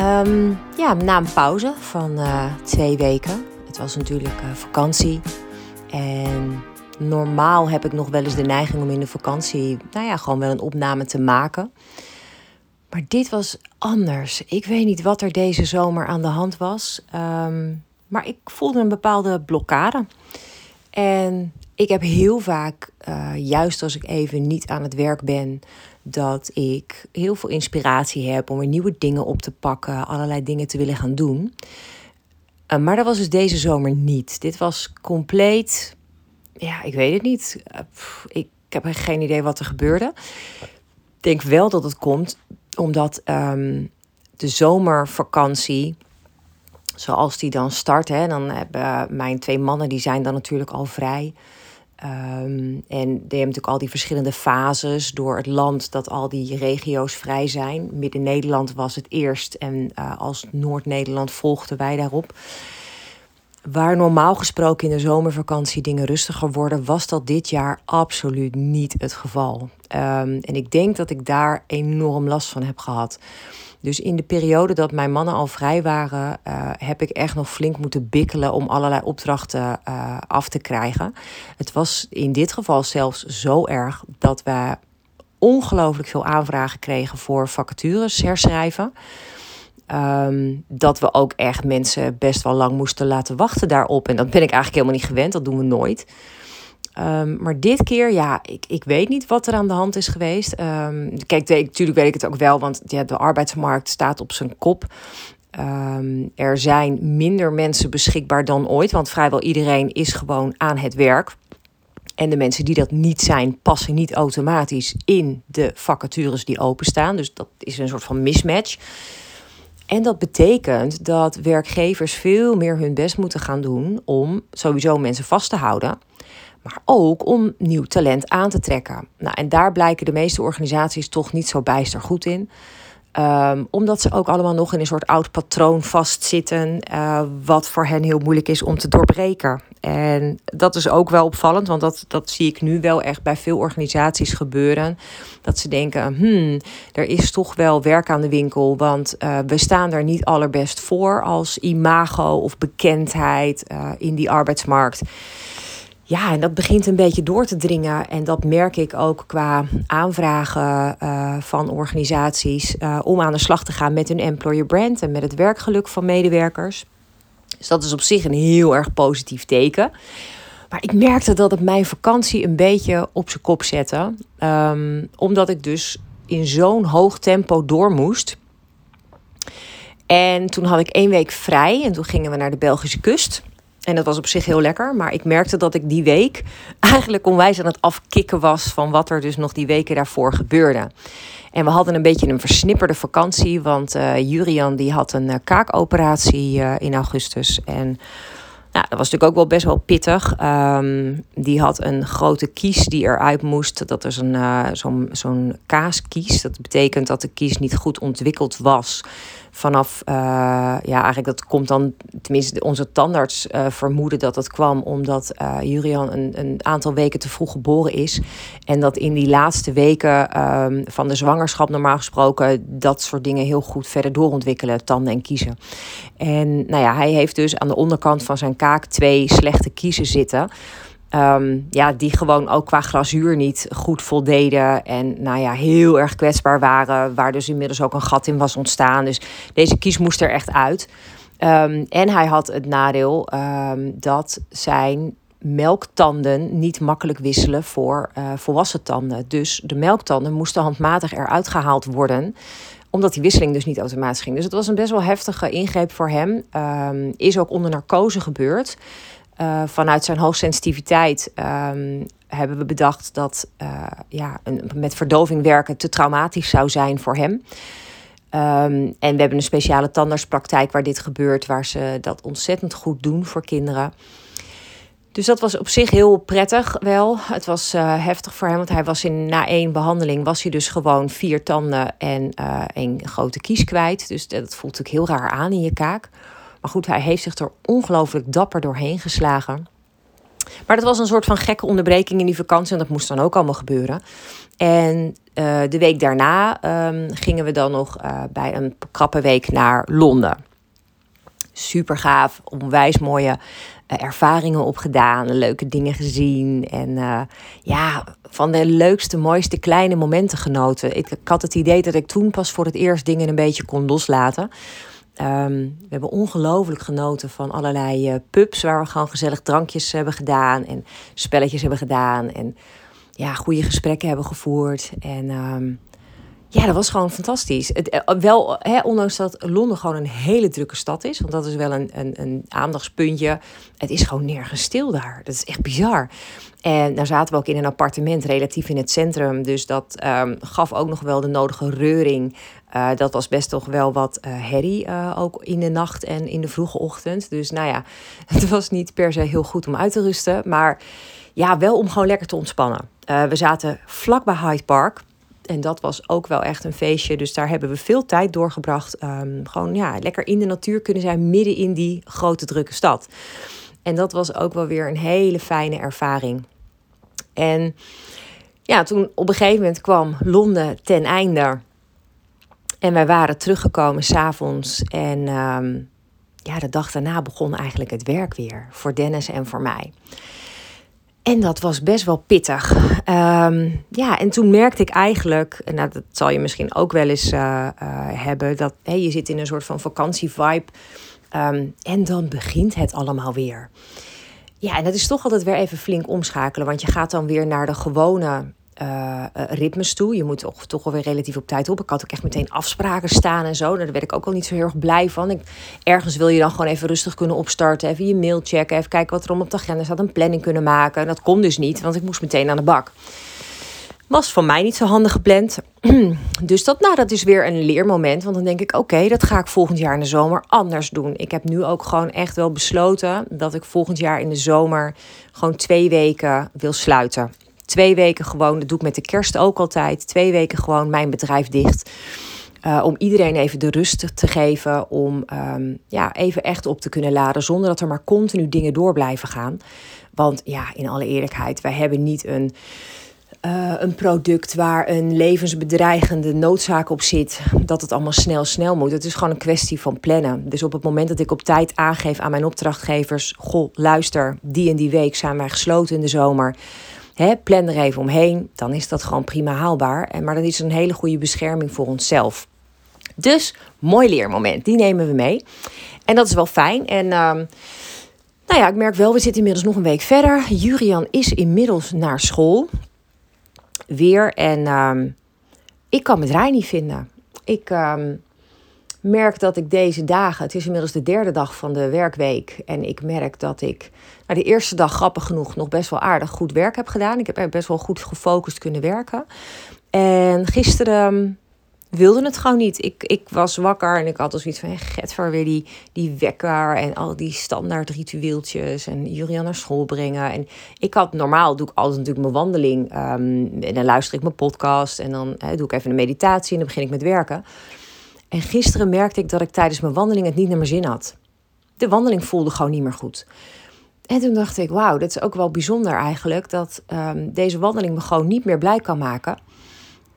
Um, ja, na een pauze van uh, twee weken. Het was natuurlijk uh, vakantie. En normaal heb ik nog wel eens de neiging om in de vakantie, nou ja, gewoon wel een opname te maken. Maar dit was anders. Ik weet niet wat er deze zomer aan de hand was. Um, maar ik voelde een bepaalde blokkade. En ik heb heel vaak, uh, juist als ik even niet aan het werk ben, dat ik heel veel inspiratie heb om weer nieuwe dingen op te pakken, allerlei dingen te willen gaan doen. Uh, maar dat was dus deze zomer niet. Dit was compleet, ja, ik weet het niet. Pff, ik, heb geen idee wat er gebeurde. Ik denk wel dat het komt omdat um, de zomervakantie zoals die dan start. Hè, dan hebben mijn twee mannen, die zijn dan natuurlijk al vrij. Um, en die hebben natuurlijk al die verschillende fases door het land dat al die regio's vrij zijn. Midden-Nederland was het eerst en uh, als Noord-Nederland volgden wij daarop. Waar normaal gesproken in de zomervakantie dingen rustiger worden, was dat dit jaar absoluut niet het geval. Um, en ik denk dat ik daar enorm last van heb gehad. Dus in de periode dat mijn mannen al vrij waren, uh, heb ik echt nog flink moeten bikkelen om allerlei opdrachten uh, af te krijgen. Het was in dit geval zelfs zo erg dat we ongelooflijk veel aanvragen kregen voor vacatures herschrijven. Um, dat we ook echt mensen best wel lang moesten laten wachten daarop. En dat ben ik eigenlijk helemaal niet gewend, dat doen we nooit. Um, maar dit keer, ja, ik, ik weet niet wat er aan de hand is geweest. Um, kijk, natuurlijk weet ik het ook wel, want ja, de arbeidsmarkt staat op zijn kop. Er zijn minder mensen beschikbaar dan ooit, want vrijwel iedereen is gewoon aan het werk. En de mensen die dat niet zijn, passen niet automatisch in de vacatures die openstaan. Dus dat is een soort van mismatch. En dat betekent dat werkgevers veel meer hun best moeten gaan doen om sowieso mensen vast te houden maar ook om nieuw talent aan te trekken. Nou, en daar blijken de meeste organisaties toch niet zo bijster goed in. Um, omdat ze ook allemaal nog in een soort oud patroon vastzitten, uh, wat voor hen heel moeilijk is om te doorbreken. En dat is ook wel opvallend, want dat, dat zie ik nu wel echt bij veel organisaties gebeuren. Dat ze denken, hmm, er is toch wel werk aan de winkel, want uh, we staan er niet allerbest voor als imago of bekendheid uh, in die arbeidsmarkt. Ja, en dat begint een beetje door te dringen. En dat merk ik ook qua aanvragen uh, van organisaties uh, om aan de slag te gaan met hun employer brand en met het werkgeluk van medewerkers. Dus dat is op zich een heel erg positief teken. Maar ik merkte dat het mijn vakantie een beetje op zijn kop zette. Um, omdat ik dus in zo'n hoog tempo door moest. En toen had ik één week vrij en toen gingen we naar de Belgische kust. En dat was op zich heel lekker. Maar ik merkte dat ik die week eigenlijk onwijs aan het afkicken was van wat er dus nog die weken daarvoor gebeurde. En we hadden een beetje een versnipperde vakantie. Want uh, Jurian die had een uh, kaakoperatie uh, in augustus. En nou, dat was natuurlijk ook wel best wel pittig. Um, die had een grote kies die eruit moest. Dat is een, zo'n zo'n kaaskies. Dat betekent dat de kies niet goed ontwikkeld was vanaf, uh, ja, eigenlijk dat komt dan, tenminste onze tandarts uh, vermoeden dat het kwam omdat uh, Jurian een, een aantal weken te vroeg geboren is. En dat in die laatste weken um, van de zwangerschap normaal gesproken dat soort dingen heel goed verder doorontwikkelen, tanden en kiezen. En nou ja, hij heeft dus aan de onderkant van zijn kaak twee slechte kiezen zitten. Um, ja, die gewoon ook qua glazuur niet goed voldeden. En nou ja, heel erg kwetsbaar waren. Waar dus inmiddels ook een gat in was ontstaan. Dus deze kies moest er echt uit. Um, en hij had het nadeel um, dat zijn melktanden niet makkelijk wisselen voor uh, volwassen tanden. Dus de melktanden moesten handmatig eruit gehaald worden omdat die wisseling dus niet automatisch ging. Dus het was een best wel heftige ingreep voor hem. Is ook onder narcose gebeurd. Uh, vanuit zijn hoogsensitiviteit um, hebben we bedacht dat uh, ja, een, met verdoving werken te traumatisch zou zijn voor hem. Ehm, en we hebben een speciale tandartspraktijk waar dit gebeurt, waar ze dat ontzettend goed doen voor kinderen. Dus dat was op zich heel prettig wel. Het was uh, heftig voor hem, want hij was in, na één behandeling was hij dus gewoon vier tanden en een grote kies kwijt. Dus dat voelt natuurlijk heel raar aan in je kaak. Maar goed, hij heeft zich er ongelooflijk dapper doorheen geslagen. Maar dat was een soort van gekke onderbreking in die vakantie en dat moest dan ook allemaal gebeuren. En uh, de week daarna um, gingen we dan nog bij een krappe week naar Londen. Super gaaf, onwijs mooie uh, ervaringen opgedaan, leuke dingen gezien. En ja, van de leukste, mooiste kleine momenten genoten. Ik, had het idee dat ik toen pas voor het eerst dingen een beetje kon loslaten. Um, we hebben ongelooflijk genoten van allerlei uh, pubs waar we gewoon gezellig drankjes hebben gedaan en spelletjes hebben gedaan. En ja, goede gesprekken hebben gevoerd. En um, ja, dat was gewoon fantastisch. Eh, wel, hè, ondanks dat Londen gewoon een hele drukke stad is, want dat is wel een, een, een aandachtspuntje. Het is gewoon nergens stil daar. Dat is echt bizar. En daar zaten we ook in een appartement, relatief in het centrum. Dus dat um, gaf ook nog wel de nodige reuring. Uh, dat was best toch wel wat uh, herrie, ook in de nacht en in de vroege ochtend. Dus nou ja, het was niet per se heel goed om uit te rusten. Maar ja, wel om gewoon lekker te ontspannen. we zaten vlak bij Hyde Park. En dat was ook wel echt een feestje. Dus daar hebben we veel tijd doorgebracht. Um, gewoon ja, lekker in de natuur kunnen zijn, midden in die grote drukke stad. En dat was ook wel weer een hele fijne ervaring. En ja, toen op een gegeven moment kwam Londen ten einde. En wij waren teruggekomen s'avonds. En um, ja, de dag daarna begon eigenlijk het werk weer. Voor Dennis en voor mij. En dat was best wel pittig. Um, ja, en toen merkte ik eigenlijk, en nou, dat zal je misschien ook wel eens uh, uh, hebben, dat hey, je zit in een soort van vakantievibe. Um, en dan begint het allemaal weer. Ja, en dat is toch altijd weer even flink omschakelen, want je gaat dan weer naar de gewone uh, ritmes toe. Je moet toch, toch alweer relatief op tijd op. Ik had ook echt meteen afspraken staan en zo. Daar werd ik ook al niet zo heel erg blij van. Ik, ergens wil je dan gewoon even rustig kunnen opstarten. Even je mail checken. Even kijken wat er om op de agenda staat. Een planning kunnen maken. En dat kon dus niet, want ik moest meteen aan de bak. Was van mij niet zo handig gepland. dus dat, nou, dat is weer een leermoment. Want dan denk ik, oké, dat ga ik volgend jaar in de zomer anders doen. Ik heb nu ook gewoon echt wel besloten dat ik volgend jaar in de zomer gewoon twee weken wil sluiten. Twee weken gewoon, dat doe ik met de kerst ook altijd. Twee weken gewoon mijn bedrijf dicht. Uh, om iedereen even de rust te geven. Om um, ja, even echt op te kunnen laden. Zonder dat er maar continu dingen door blijven gaan. Want ja, in alle eerlijkheid, wij hebben niet een. Uh, een product waar een levensbedreigende noodzaak op zit, dat het allemaal snel, snel moet. Het is gewoon een kwestie van plannen. Dus op het moment dat ik op tijd aangeef aan mijn opdrachtgevers: Goh, luister, die en die week zijn wij gesloten in de zomer. Hè, plan er even omheen, dan is dat gewoon prima haalbaar. Maar dan is een hele goede bescherming voor onszelf. Dus, mooi leermoment, die nemen we mee. En dat is wel fijn. En um, nou ja, ik merk wel, we zitten inmiddels nog een week verder. Jurian is inmiddels naar school. Weer. En um, ik kan mijn draai niet vinden. Ik um, merk dat ik deze dagen, het is inmiddels de derde dag van de werkweek. En ik merk dat ik nou, de eerste dag, grappig genoeg, nog best wel aardig goed werk heb gedaan. Ik heb best wel goed gefocust kunnen werken. En gisteren wilde het gewoon niet. Ik, ik was wakker en ik had dus zoiets van... Get voor weer die, die wekker en al die standaard ritueeltjes... en Julian naar school brengen. En ik had normaal, doe ik altijd natuurlijk mijn wandeling... Um, en dan luister ik mijn podcast en dan doe ik even een meditatie... en dan begin ik met werken. En gisteren merkte ik dat ik tijdens mijn wandeling het niet naar mijn zin had. De wandeling voelde gewoon niet meer goed. En toen dacht ik, wauw, dat is ook wel bijzonder eigenlijk, dat um, deze wandeling me gewoon niet meer blij kan maken.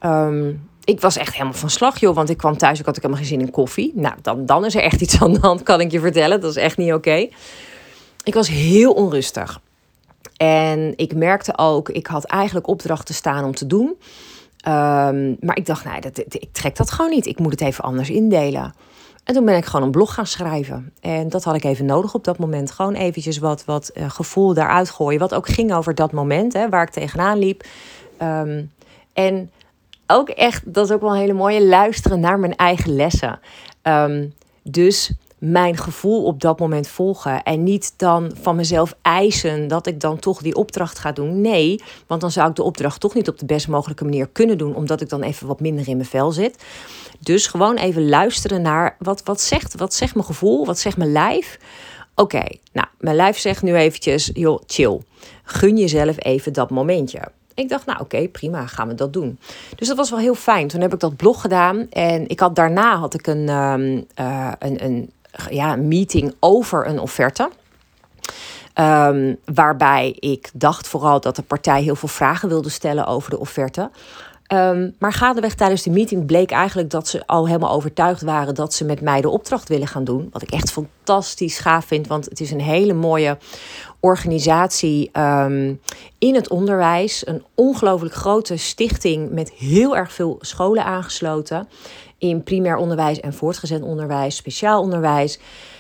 Um, ik was echt helemaal van slag, joh, want ik kwam thuis, ik had ik helemaal geen zin in koffie. Nou, dan, dan is er echt iets aan de hand, kan ik je vertellen. Dat is echt niet oké. Ik was heel onrustig. En ik merkte ook, ik had eigenlijk opdrachten staan om te doen. Um, maar ik dacht, nee, dat, ik trek dat gewoon niet. Ik moet het even anders indelen. En toen ben ik gewoon een blog gaan schrijven. En dat had ik even nodig op dat moment. Gewoon eventjes wat, wat uh, gevoel daaruit gooien. Wat ook ging over dat moment hè, waar ik tegenaan liep. Um, en ook echt, dat is ook wel een hele mooie, luisteren naar mijn eigen lessen. Um, dus mijn gevoel op dat moment volgen. En niet dan van mezelf eisen dat ik dan toch die opdracht ga doen. Nee, want dan zou ik de opdracht toch niet op de best mogelijke manier kunnen doen, omdat ik dan even wat minder in mijn vel zit. Dus gewoon even luisteren naar wat, wat, zegt, wat zegt mijn gevoel, wat zegt mijn lijf. Oké, nou, mijn lijf zegt nu eventjes, joh, chill. Gun jezelf even dat momentje. Ik dacht, nou oké, prima, gaan we dat doen. Dus dat was wel heel fijn. Toen heb ik dat blog gedaan. En ik had, daarna had ik een, ehm, eh, een, een ja, meeting over een offerte. Um, waarbij ik dacht vooral dat de partij heel veel vragen wilde stellen over de offerte. Um, maar gaandeweg tijdens de meeting bleek eigenlijk dat ze al helemaal overtuigd waren dat ze met mij de opdracht willen gaan doen. Wat ik echt fantastisch gaaf vind, want het is een hele mooie organisatie um, in het onderwijs. Een ongelooflijk grote stichting met heel erg veel scholen aangesloten. In primair onderwijs en voortgezet onderwijs, speciaal onderwijs.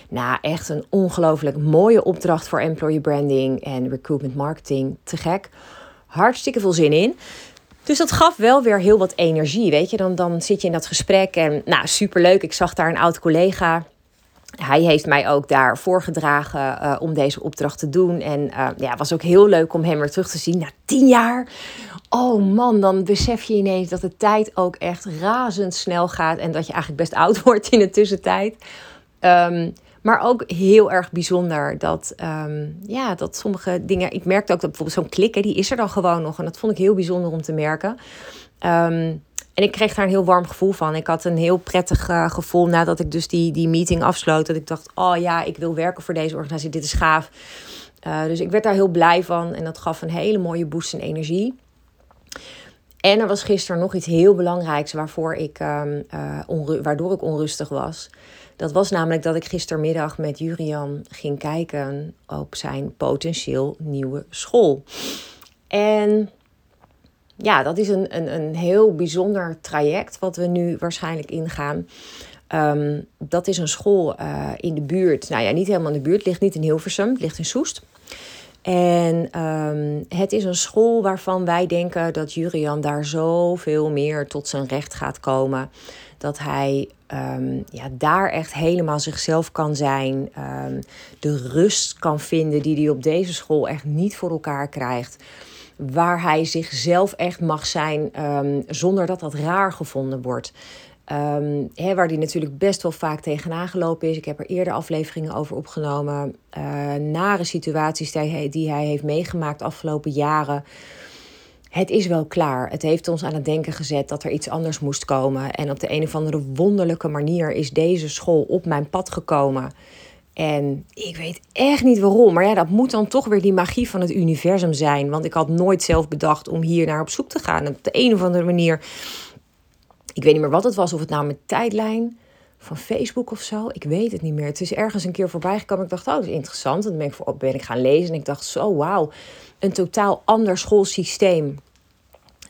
Nou, echt een ongelooflijk mooie opdracht voor employee branding en recruitment marketing. Te gek. Hartstikke veel zin in. Dus dat gaf wel weer heel wat energie, weet je. Dan, dan zit je in dat gesprek en nou, superleuk. Ik zag daar een oud collega. Hij heeft mij ook daar voorgedragen uh, om deze opdracht te doen. En uh, ja, was ook heel leuk om hem weer terug te zien na tien jaar. Oh man, dan besef je ineens dat de tijd ook echt razendsnel gaat. En dat je eigenlijk best oud wordt in de tussentijd. Um, maar ook heel erg bijzonder dat, um, ja, dat sommige dingen. Ik merkte ook dat bijvoorbeeld zo'n klik, die is er dan gewoon nog. En dat vond ik heel bijzonder om te merken. Um, en ik kreeg daar een heel warm gevoel van. Ik had een heel prettig uh, gevoel nadat ik dus die, die meeting afsloot. Dat ik dacht, oh ja, ik wil werken voor deze organisatie. Dit is gaaf. Uh, dus ik werd daar heel blij van. En dat gaf een hele mooie boost in energie. En er was gisteren nog iets heel belangrijks waarvoor ik, um, uh, waardoor ik onrustig was. Dat was namelijk dat ik gistermiddag met Jurian ging kijken op zijn potentieel nieuwe school. En ja, dat is een, een, een heel bijzonder traject wat we nu waarschijnlijk ingaan. Um, dat is een school uh, in de buurt. Nou ja, niet helemaal in de buurt. Ligt niet in Hilversum. Het ligt in Soest. En um, het is een school waarvan wij denken dat Jurian daar zoveel meer tot zijn recht gaat komen. Dat hij um, ja, daar echt helemaal zichzelf kan zijn. De rust kan vinden die hij op deze school echt niet voor elkaar krijgt. Waar hij zichzelf echt mag zijn zonder dat dat raar gevonden wordt. Um, waar die natuurlijk best wel vaak tegenaan gelopen is. Ik heb er eerder afleveringen over opgenomen. Uh, nare situaties die hij, die hij heeft meegemaakt afgelopen jaren. Het is wel klaar. Het heeft ons aan het denken gezet dat er iets anders moest komen. En op de een of andere wonderlijke manier is deze school op mijn pad gekomen. En ik weet echt niet waarom. Maar ja, dat moet dan toch weer die magie van het universum zijn. Want ik had nooit zelf bedacht om hier naar op zoek te gaan. En op de een of andere manier ik weet niet meer wat het was, of het nou met tijdlijn van Facebook of zo. Ik weet het niet meer. Het is ergens een keer voorbij gekomen. Ik dacht, oh, dat is interessant. En dan ben ik, voor, ben ik gaan lezen en ik dacht, zo wauw. Een totaal ander schoolsysteem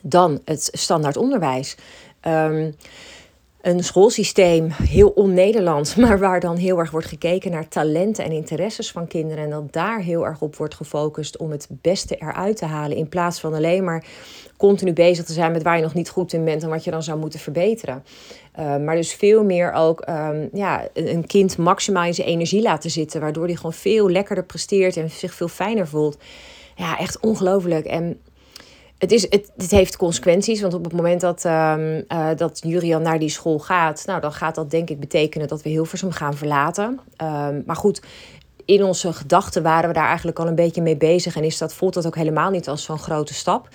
dan het standaard onderwijs. Um, een schoolsysteem, heel on-Nederlands, maar waar dan heel erg wordt gekeken naar talenten en interesses van kinderen. En dat daar heel erg op wordt gefocust om het beste eruit te halen. In plaats van alleen maar continu bezig te zijn met waar je nog niet goed in bent en wat je dan zou moeten verbeteren. Uh, maar dus veel meer ook um, ja, een kind maximaal in zijn energie laten zitten, waardoor hij gewoon veel lekkerder presteert en zich veel fijner voelt. Ja, echt ongelooflijk. En het, is, het, heeft consequenties, want op het moment dat, um, dat Jurian naar die school gaat, nou, dan gaat dat denk ik betekenen dat we Hilversum gaan verlaten. Um, maar goed, in onze gedachten waren we daar eigenlijk al een beetje mee bezig en is dat, voelt dat ook helemaal niet als zo'n grote stap.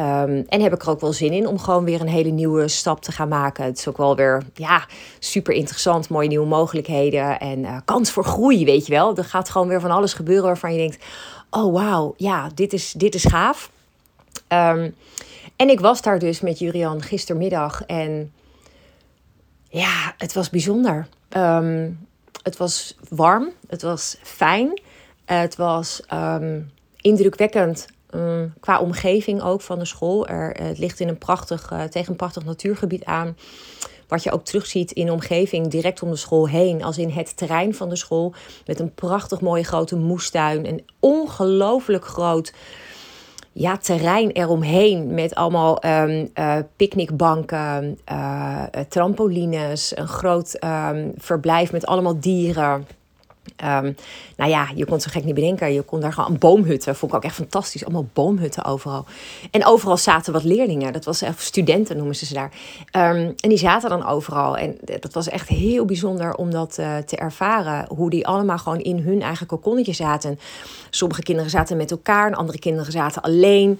Um, en heb ik er ook wel zin in om gewoon weer een hele nieuwe stap te gaan maken. Het is ook wel weer ja, super interessant, mooie nieuwe mogelijkheden en uh, kans voor groei, weet je wel. Er gaat gewoon weer van alles gebeuren waarvan je denkt: oh wauw, ja, dit is, dit is gaaf. Um, en ik was daar dus met Jurian gistermiddag en ja, het was bijzonder. Um, het was warm, het was fijn, het was um, indrukwekkend um, qua omgeving ook van de school. Er, het ligt in een prachtig, uh, tegen een prachtig natuurgebied aan. Wat je ook terugziet in de omgeving direct om de school heen. Als in het terrein van de school. Met een prachtig mooie grote moestuin. Een ongelooflijk groot ja, terrein eromheen met allemaal um, uh, picknickbanken, uh, trampolines, een groot um, verblijf met allemaal dieren. Um, nou ja, je kon het zo gek niet bedenken. Je kon daar gewoon boomhutten. Vond ik ook echt fantastisch. Allemaal boomhutten overal. En overal zaten wat leerlingen. Dat was echt studenten noemen ze ze daar. Um, en die zaten dan overal. En dat was echt heel bijzonder om dat uh, te ervaren. Hoe die allemaal gewoon in hun eigen kokonnetje zaten. Sommige kinderen zaten met elkaar. Andere kinderen zaten alleen.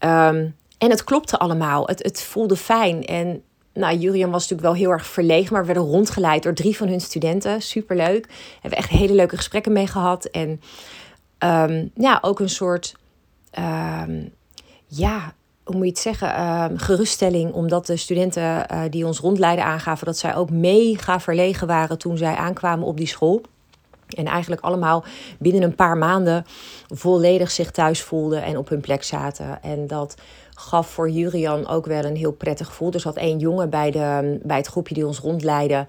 Um, en het klopte allemaal. Het, het voelde fijn. En nou, Jurian was natuurlijk wel heel erg verlegen, maar we werden rondgeleid door drie van hun studenten. Superleuk. Hebben echt hele leuke gesprekken mee gehad. En um, ja, ook een soort, um, ja, hoe moet je het zeggen, um, geruststelling. Omdat de studenten uh, die ons rondleiden aangaven dat zij ook mega verlegen waren toen zij aankwamen op die school. En eigenlijk allemaal binnen een paar maanden volledig zich thuis voelden en op hun plek zaten. En dat gaf voor Jurian ook wel een heel prettig gevoel. Er zat één jongen bij, de, bij het groepje die ons rondleidde.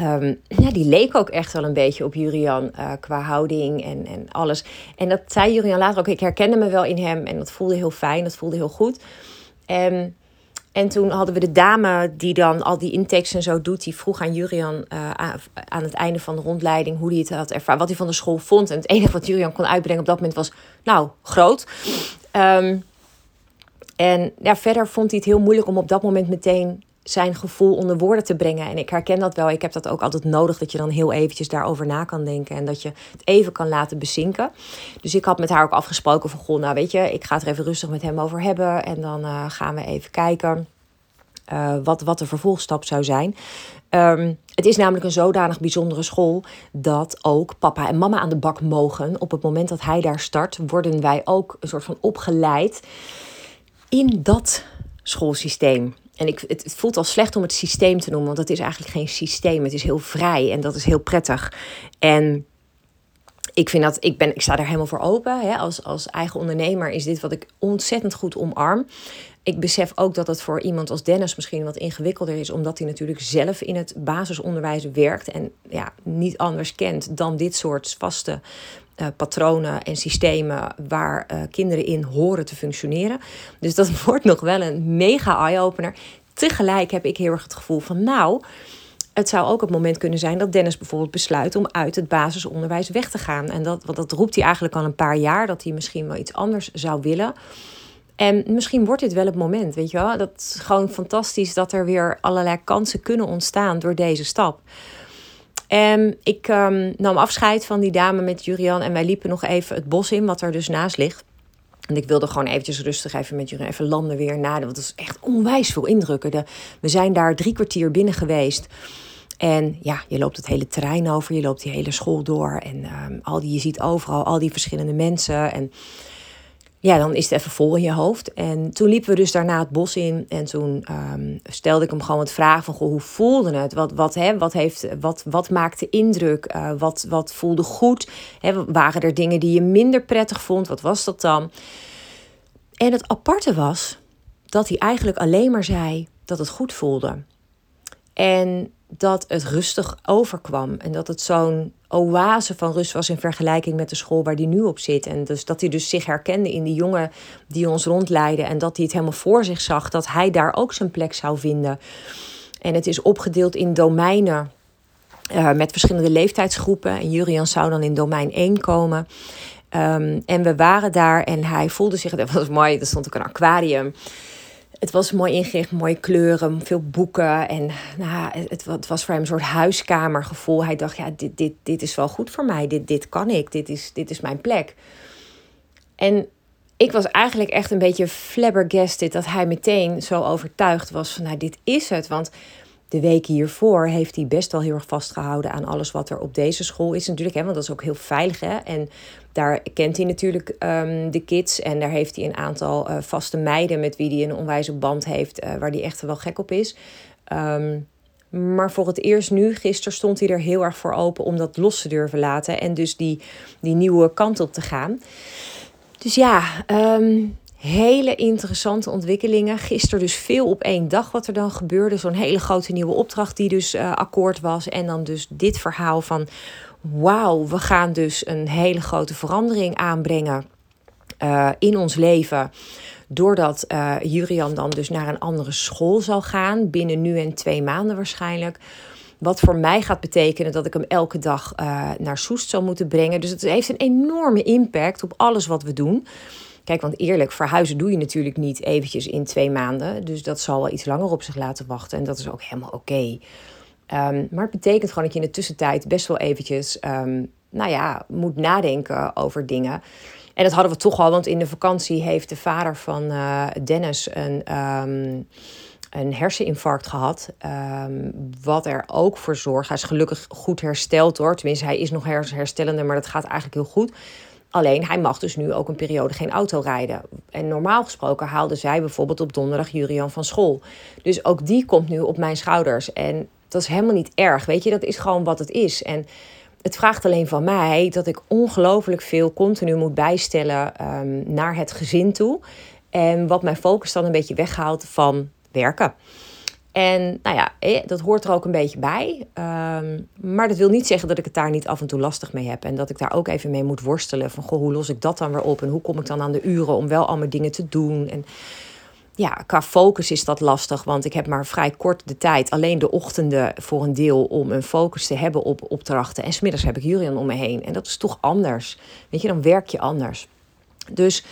Um, ja, die leek ook echt wel een beetje op Jurian uh, qua houding en, en alles. En dat zei Jurian later ook. Ik herkende me wel in hem en dat voelde heel fijn, dat voelde heel goed. En, en toen hadden we de dame die dan al die intakes en zo doet. Die vroeg aan Jurian uh, aan het einde van de rondleiding hoe hij het had ervaren. Wat hij van de school vond. En het enige wat Jurian kon uitbrengen op dat moment was, nou, groot. Um, en ja, verder vond hij het heel moeilijk om op dat moment meteen zijn gevoel onder woorden te brengen. En ik herken dat wel. Ik heb dat ook altijd nodig, dat je dan heel eventjes daarover na kan denken. En dat je het even kan laten bezinken. Dus ik had met haar ook afgesproken van, goh, nou weet je, ik ga het er even rustig met hem over hebben. En dan uh, gaan we even kijken uh, wat, wat de vervolgstap zou zijn. Um, het is namelijk een zodanig bijzondere school dat ook papa en mama aan de bak mogen. Op het moment dat hij daar start, worden wij ook een soort van opgeleid in dat schoolsysteem. En ik, het, het, voelt al slecht om het systeem te noemen, want het is eigenlijk geen systeem. Het is heel vrij en dat is heel prettig. En ik vind dat, ik, ben, ik sta daar helemaal voor open. Hè. Als, als eigen ondernemer is dit wat ik ontzettend goed omarm. Ik besef ook dat het voor iemand als Dennis misschien wat ingewikkelder is, omdat hij natuurlijk zelf in het basisonderwijs werkt en ja, niet anders kent dan dit soort vaste uh, patronen en systemen waar uh, kinderen in horen te functioneren. Dus dat wordt nog wel een mega eye-opener. Tegelijk heb ik heel erg het gevoel van nou. Het zou ook het moment kunnen zijn dat Dennis bijvoorbeeld besluit om uit het basisonderwijs weg te gaan. En dat, want dat roept hij eigenlijk al een paar jaar, dat hij misschien wel iets anders zou willen. En misschien wordt dit wel het moment, weet je wel. Dat is gewoon fantastisch dat er weer allerlei kansen kunnen ontstaan door deze stap. En ik um, nam afscheid van die dame met Jurian en wij liepen nog even het bos in, wat er dus naast ligt. En ik wilde gewoon eventjes rustig even met Jurian even landen weer naden, want het is echt onwijs veel indrukken. We zijn daar drie kwartier binnen geweest. En ja, je loopt het hele terrein over, je loopt die hele school door. En um, al die, je ziet overal al die verschillende mensen. En ja, dan is het even vol in je hoofd. En toen liepen we dus daarna het bos in. En toen um, stelde ik hem gewoon het vraag van... Hoe voelde het? Wat, wat, hè, wat, heeft, wat, wat maakte indruk? Uh, wat, wat voelde goed? Hè, waren er dingen die je minder prettig vond? Wat was dat dan? En het aparte was dat hij eigenlijk alleen maar zei dat het goed voelde. En dat het rustig overkwam. En dat het zo'n oase van rust was in vergelijking met de school waar die nu op zit. En dus dat hij dus zich herkende in die jongen die ons rondleidde. En dat hij het helemaal voor zich zag dat hij daar ook zijn plek zou vinden. En het is opgedeeld in domeinen uh, met verschillende leeftijdsgroepen. En Jurian zou dan in domein 1 komen. Um, en we waren daar en hij voelde zich, dat was mooi, er stond ook een aquarium het was mooi ingericht, mooie kleuren, veel boeken. En nou, het, het, was voor hem een soort huiskamergevoel. Hij dacht, ja, dit, dit, dit is wel goed voor mij. Dit, dit kan ik. Dit is, dit is mijn plek. En ik was eigenlijk echt een beetje flabbergasted dat hij meteen zo overtuigd was van, nou, dit is het. Want de weken hiervoor heeft hij best wel heel erg vastgehouden aan alles wat er op deze school is. Natuurlijk, hè, want dat is ook heel veilig. Hè? En daar kent hij natuurlijk um, de kids. En daar heeft hij een aantal uh, vaste meiden met wie hij een onwijze band heeft. Uh, waar hij echt wel gek op is. Um, maar voor het eerst nu, gisteren stond hij er heel erg voor open om dat los te durven laten. En dus die, die nieuwe kant op te gaan. Dus ja, um, hele interessante ontwikkelingen. Gisteren dus veel op één dag wat er dan gebeurde. Zo'n hele grote nieuwe opdracht die dus uh, akkoord was. En dan dus dit verhaal van... wauw, we gaan dus een hele grote verandering aanbrengen. in ons leven. Doordat uh, Jurian dan dus naar een andere school zal gaan, binnen nu en twee maanden waarschijnlijk. Wat voor mij gaat betekenen dat ik hem elke dag naar Soest zal moeten brengen. Dus het heeft een enorme impact op alles wat we doen. Kijk, want eerlijk, verhuizen doe je natuurlijk niet eventjes in twee maanden. Dus dat zal wel iets langer op zich laten wachten. En dat is ook helemaal oké. Um, maar het betekent gewoon dat je in de tussentijd best wel eventjes, um, nou ja, moet nadenken over dingen. En dat hadden we toch al, want in de vakantie heeft de vader van uh, Dennis een, um, een herseninfarct gehad. wat er ook voor zorgt. Hij is gelukkig goed hersteld hoor. Tenminste, hij is nog herstellende, maar dat gaat eigenlijk heel goed. Alleen hij mag dus nu ook een periode geen auto rijden. En normaal gesproken haalde zij bijvoorbeeld op donderdag Jurian van school. Dus ook die komt nu op mijn schouders. En dat is helemaal niet erg. Weet je, dat is gewoon wat het is. En het vraagt alleen van mij dat ik ongelooflijk veel continu moet bijstellen um, naar het gezin toe. En wat mijn focus dan een beetje weghaalt van werken. En nou ja, dat hoort er ook een beetje bij. Ehm, maar dat wil niet zeggen dat ik het daar niet af en toe lastig mee heb. En dat ik daar ook even mee moet worstelen. Van goh, hoe los ik dat dan weer op? En hoe kom ik dan aan de uren om wel allemaal dingen te doen? En ja, qua focus is dat lastig. Want ik heb maar vrij kort de tijd. Alleen de ochtenden voor een deel om een focus te hebben op opdrachten. En smiddags heb ik Julian om me heen. En dat is toch anders. Weet je, dan werk je anders. Dus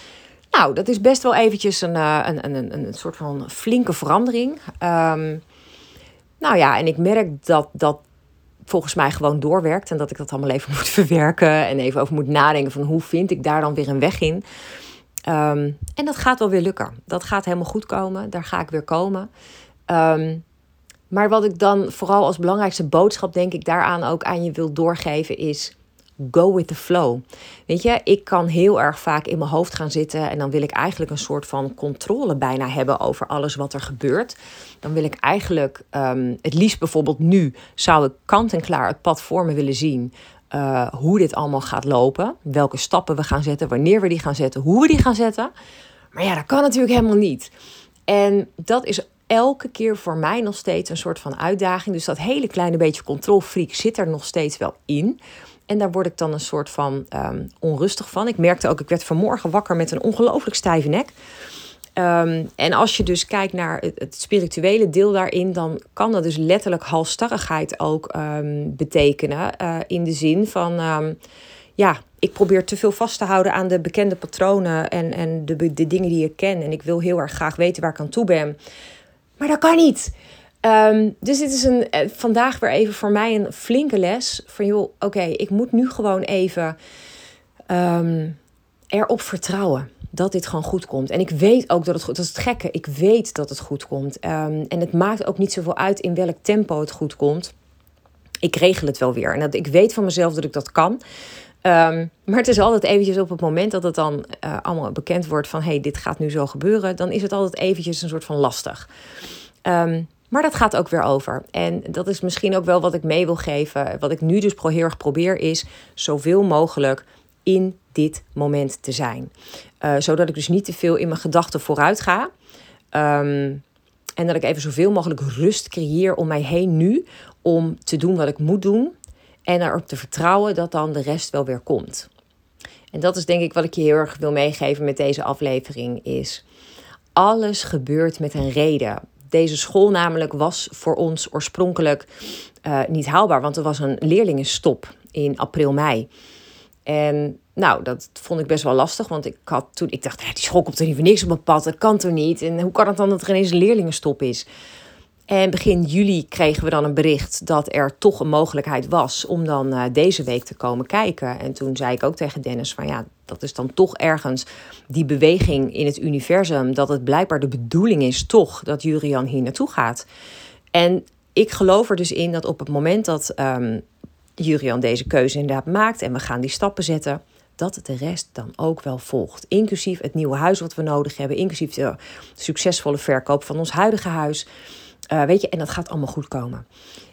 nou, dat is best wel eventjes een, uh, een, een, een, een soort van flinke verandering. Um, nou ja, en ik merk dat dat volgens mij gewoon doorwerkt. En dat ik dat allemaal even moet verwerken. En even over moet nadenken van hoe vind ik daar dan weer een weg in. Um, en dat gaat wel weer lukken. Dat gaat helemaal goed komen. Daar ga ik weer komen. Um, maar wat ik dan vooral als belangrijkste boodschap, denk ik, daaraan ook aan je wil doorgeven, is go with the flow. Weet je, ik kan heel erg vaak in mijn hoofd gaan zitten en dan wil ik eigenlijk een soort van controle bijna hebben over alles wat er gebeurt. Dan wil ik eigenlijk, um, het liefst bijvoorbeeld nu, zou ik kant en klaar het pad voor me willen zien. Uh, hoe dit allemaal gaat lopen, welke stappen we gaan zetten, wanneer we die gaan zetten, hoe we die gaan zetten. Maar ja, dat kan natuurlijk helemaal niet. En dat is elke keer voor mij nog steeds een soort van uitdaging. Dus dat hele kleine beetje controlfreak zit er nog steeds wel in. En daar word ik dan een soort van um, onrustig van. Ik merkte ook, ik werd vanmorgen wakker met een ongelooflijk stijve nek. Um, en als je dus kijkt naar het, spirituele deel daarin, dan kan dat dus letterlijk halstarrigheid ook um, betekenen. Uh, in de zin van, ja, ik probeer te veel vast te houden aan de bekende patronen en, en de, de dingen die ik ken. En ik wil heel erg graag weten waar ik aan toe ben. Maar dat kan niet. Um, dus dit is een, eh, vandaag weer even voor mij een flinke les. Van joh, oké, ik moet nu gewoon even um, erop vertrouwen dat dit gewoon goed komt. En ik weet ook dat het goed Dat is het gekke. Ik weet dat het goed komt. Um, en het maakt ook niet zoveel uit in welk tempo het goed komt. Ik regel het wel weer. En dat, ik weet van mezelf dat ik dat kan. Maar het is altijd eventjes op het moment dat het dan uh, allemaal bekend wordt van... hé, hey, dit gaat nu zo gebeuren. Dan is het altijd eventjes een soort van lastig. Um, maar dat gaat ook weer over. En dat is misschien ook wel wat ik mee wil geven. Wat ik nu dus heel erg probeer is zoveel mogelijk in dit moment te zijn. Uh, zodat ik dus niet te veel in mijn gedachten vooruit ga. Um, en dat ik even zoveel mogelijk rust creëer om mij heen nu. Om te doen wat ik moet doen. En erop te vertrouwen dat dan de rest wel weer komt. En dat is denk ik wat ik je heel erg wil meegeven met deze aflevering. Is alles gebeurt met een reden. Deze school namelijk was voor ons oorspronkelijk uh, niet haalbaar, want er was een leerlingenstop in april, mei. En nou, dat vond ik best wel lastig, want ik had toen, ik dacht, die school komt er niet voor niks op mijn pad, dat kan toch niet? En hoe kan het dan dat er ineens een leerlingenstop is? En begin juli kregen we dan een bericht dat er toch een mogelijkheid was om dan uh, deze week te komen kijken. En toen zei ik ook tegen Dennis van ja, dat is dan toch ergens die beweging in het universum. Dat het blijkbaar de bedoeling is toch dat Jurian hier naartoe gaat. En ik geloof er dus in dat op het moment dat um, Jurian deze keuze inderdaad maakt en we gaan die stappen zetten, dat de rest dan ook wel volgt. Inclusief het nieuwe huis wat we nodig hebben, inclusief de succesvolle verkoop van ons huidige huis. Uh, weet je, en dat gaat allemaal goed komen.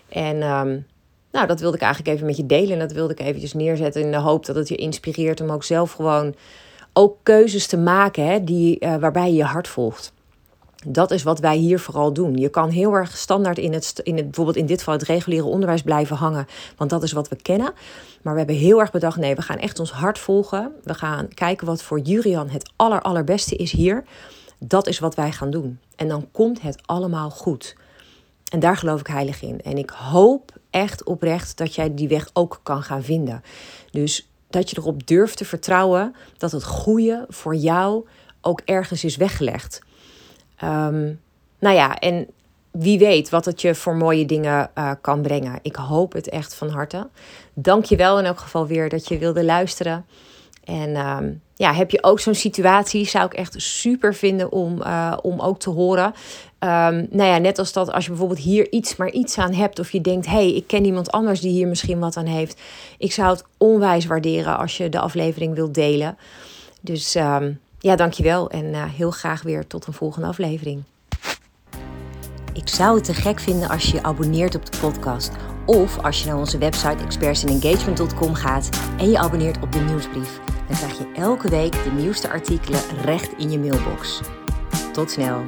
En um, nou, dat wilde ik eigenlijk even met je delen. En dat wilde ik eventjes neerzetten in de hoop dat het je inspireert om ook zelf gewoon ook keuzes te maken hè, die, uh, waarbij je je hart volgt. Dat is wat wij hier vooral doen. Je kan heel erg standaard in het, in het, bijvoorbeeld in dit geval het reguliere onderwijs blijven hangen, want dat is wat we kennen. Maar we hebben heel erg bedacht, nee, we gaan echt ons hart volgen. We gaan kijken wat voor Jurian het aller, allerbeste is hier. Dat is wat wij gaan doen. En dan komt het allemaal goed. En daar geloof ik heilig in. En ik hoop echt oprecht dat jij die weg ook kan gaan vinden. Dus dat je erop durft te vertrouwen dat het goede voor jou ook ergens is weggelegd. Um, nou ja, en wie weet wat het je voor mooie dingen uh, kan brengen. Ik hoop het echt van harte. Dank je wel in elk geval weer dat je wilde luisteren. En um, ja, heb je ook zo'n situatie, zou ik echt super vinden om, uh, om ook te horen. Um, nou ja, net als dat als je bijvoorbeeld hier iets maar iets aan hebt, of je denkt, hé, hey, ik ken iemand anders die hier misschien wat aan heeft. Ik zou het onwijs waarderen als je de aflevering wilt delen. Dus um, ja, dankjewel en uh, heel graag weer tot een volgende aflevering. Ik zou het te gek vinden als je je abonneert op de podcast. Of als je naar onze website expertsandengagement.com gaat en je abonneert op de nieuwsbrief. Dan krijg je elke week de nieuwste artikelen recht in je mailbox. Tot snel!